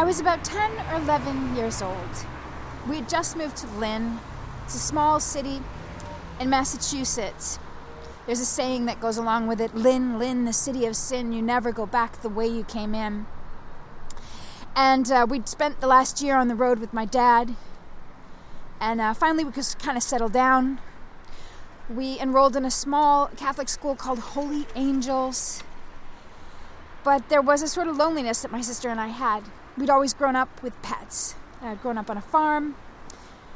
I was about 10 or 11 years old. We had just moved to Lynn. It's a small city in Massachusetts. There's a saying that goes along with it Lynn, Lynn, the city of sin, you never go back the way you came in. And uh, we'd spent the last year on the road with my dad. And uh, finally, we could kind of settle down. We enrolled in a small Catholic school called Holy Angels. But there was a sort of loneliness that my sister and I had. We'd always grown up with pets. I'd grown up on a farm,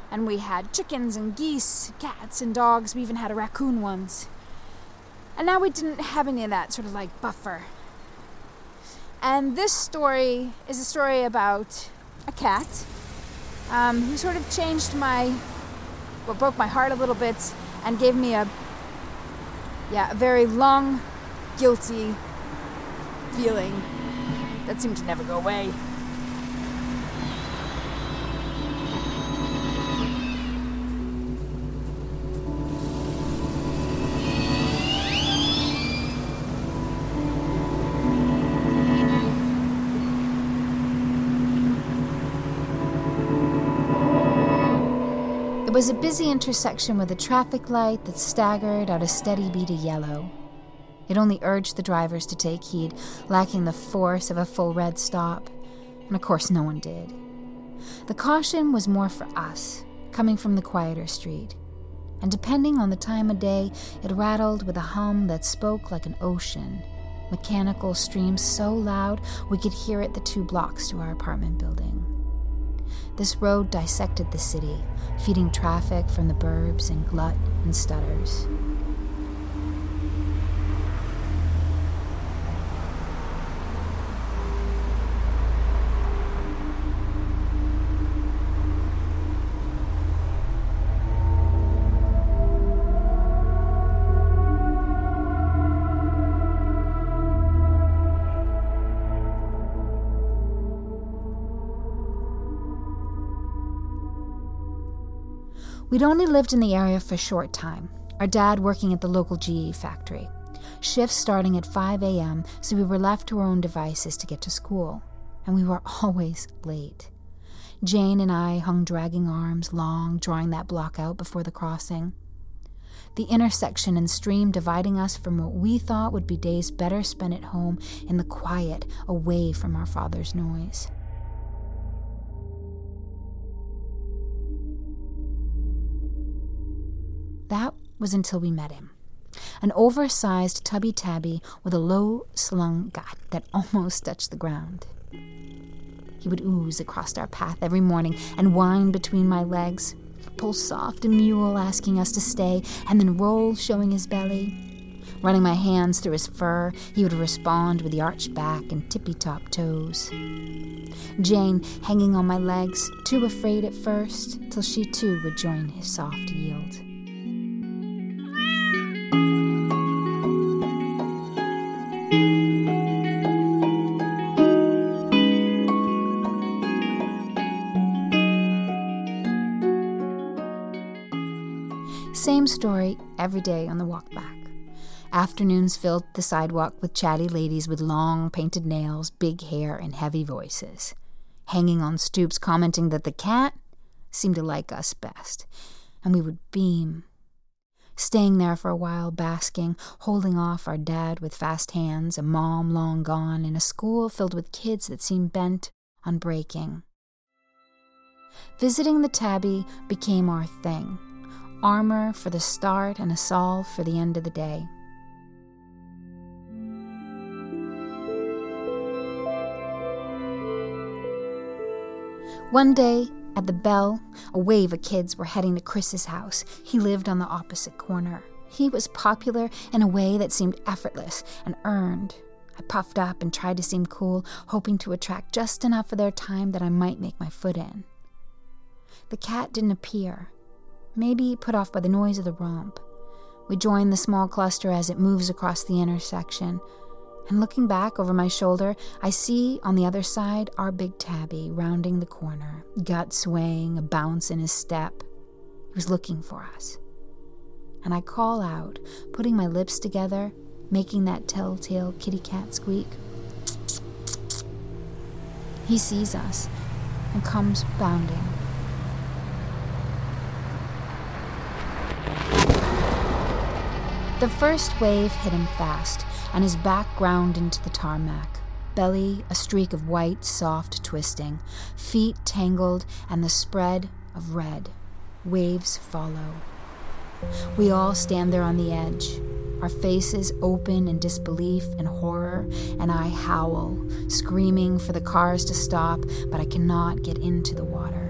and we had chickens and geese, cats and dogs. We even had a raccoon once. And now we didn't have any of that sort of like buffer. And this story is a story about a cat um, who sort of changed my, well, broke my heart a little bit and gave me a, yeah, a very long, guilty feeling that seemed to never go away. Was a busy intersection with a traffic light that staggered out a steady beat of yellow. It only urged the drivers to take heed, lacking the force of a full red stop. And of course, no one did. The caution was more for us, coming from the quieter street. And depending on the time of day, it rattled with a hum that spoke like an ocean. Mechanical streams so loud we could hear it the two blocks to our apartment building. This road dissected the city, feeding traffic from the burbs and glut and stutters. We'd only lived in the area for a short time, our dad working at the local GE factory. Shifts starting at 5 a.m., so we were left to our own devices to get to school. And we were always late. Jane and I hung dragging arms long, drawing that block out before the crossing. The intersection and stream dividing us from what we thought would be days better spent at home in the quiet, away from our father's noise. That was until we met him. An oversized tubby tabby with a low slung gut that almost touched the ground. He would ooze across our path every morning and whine between my legs, pull soft and mule asking us to stay, and then roll showing his belly. Running my hands through his fur, he would respond with the arched back and tippy top toes. Jane hanging on my legs, too afraid at first, till she too would join his soft yield. Same story every day on the walk back. Afternoons filled the sidewalk with chatty ladies with long painted nails, big hair, and heavy voices, hanging on stoops commenting that the cat seemed to like us best, and we would beam staying there for a while, basking, holding off our dad with fast hands, a mom long gone, in a school filled with kids that seemed bent on breaking. Visiting the tabby became our thing armor for the start and a salve for the end of the day. One day, at the bell, a wave of kids were heading to Chris's house. He lived on the opposite corner. He was popular in a way that seemed effortless and earned. I puffed up and tried to seem cool, hoping to attract just enough of their time that I might make my foot in. The cat didn't appear, maybe put off by the noise of the romp. We join the small cluster as it moves across the intersection, and looking back over my shoulder, I see on the other side our big tabby rounding the corner, gut swaying, a bounce in his step. He was looking for us. And I call out, putting my lips together, making that telltale kitty cat squeak. He sees us and comes bounding. The first wave hit him fast, and his back ground into the tarmac. Belly a streak of white, soft twisting, feet tangled, and the spread of red. Waves follow. We all stand there on the edge, our faces open in disbelief and horror, and I howl, screaming for the cars to stop, but I cannot get into the water.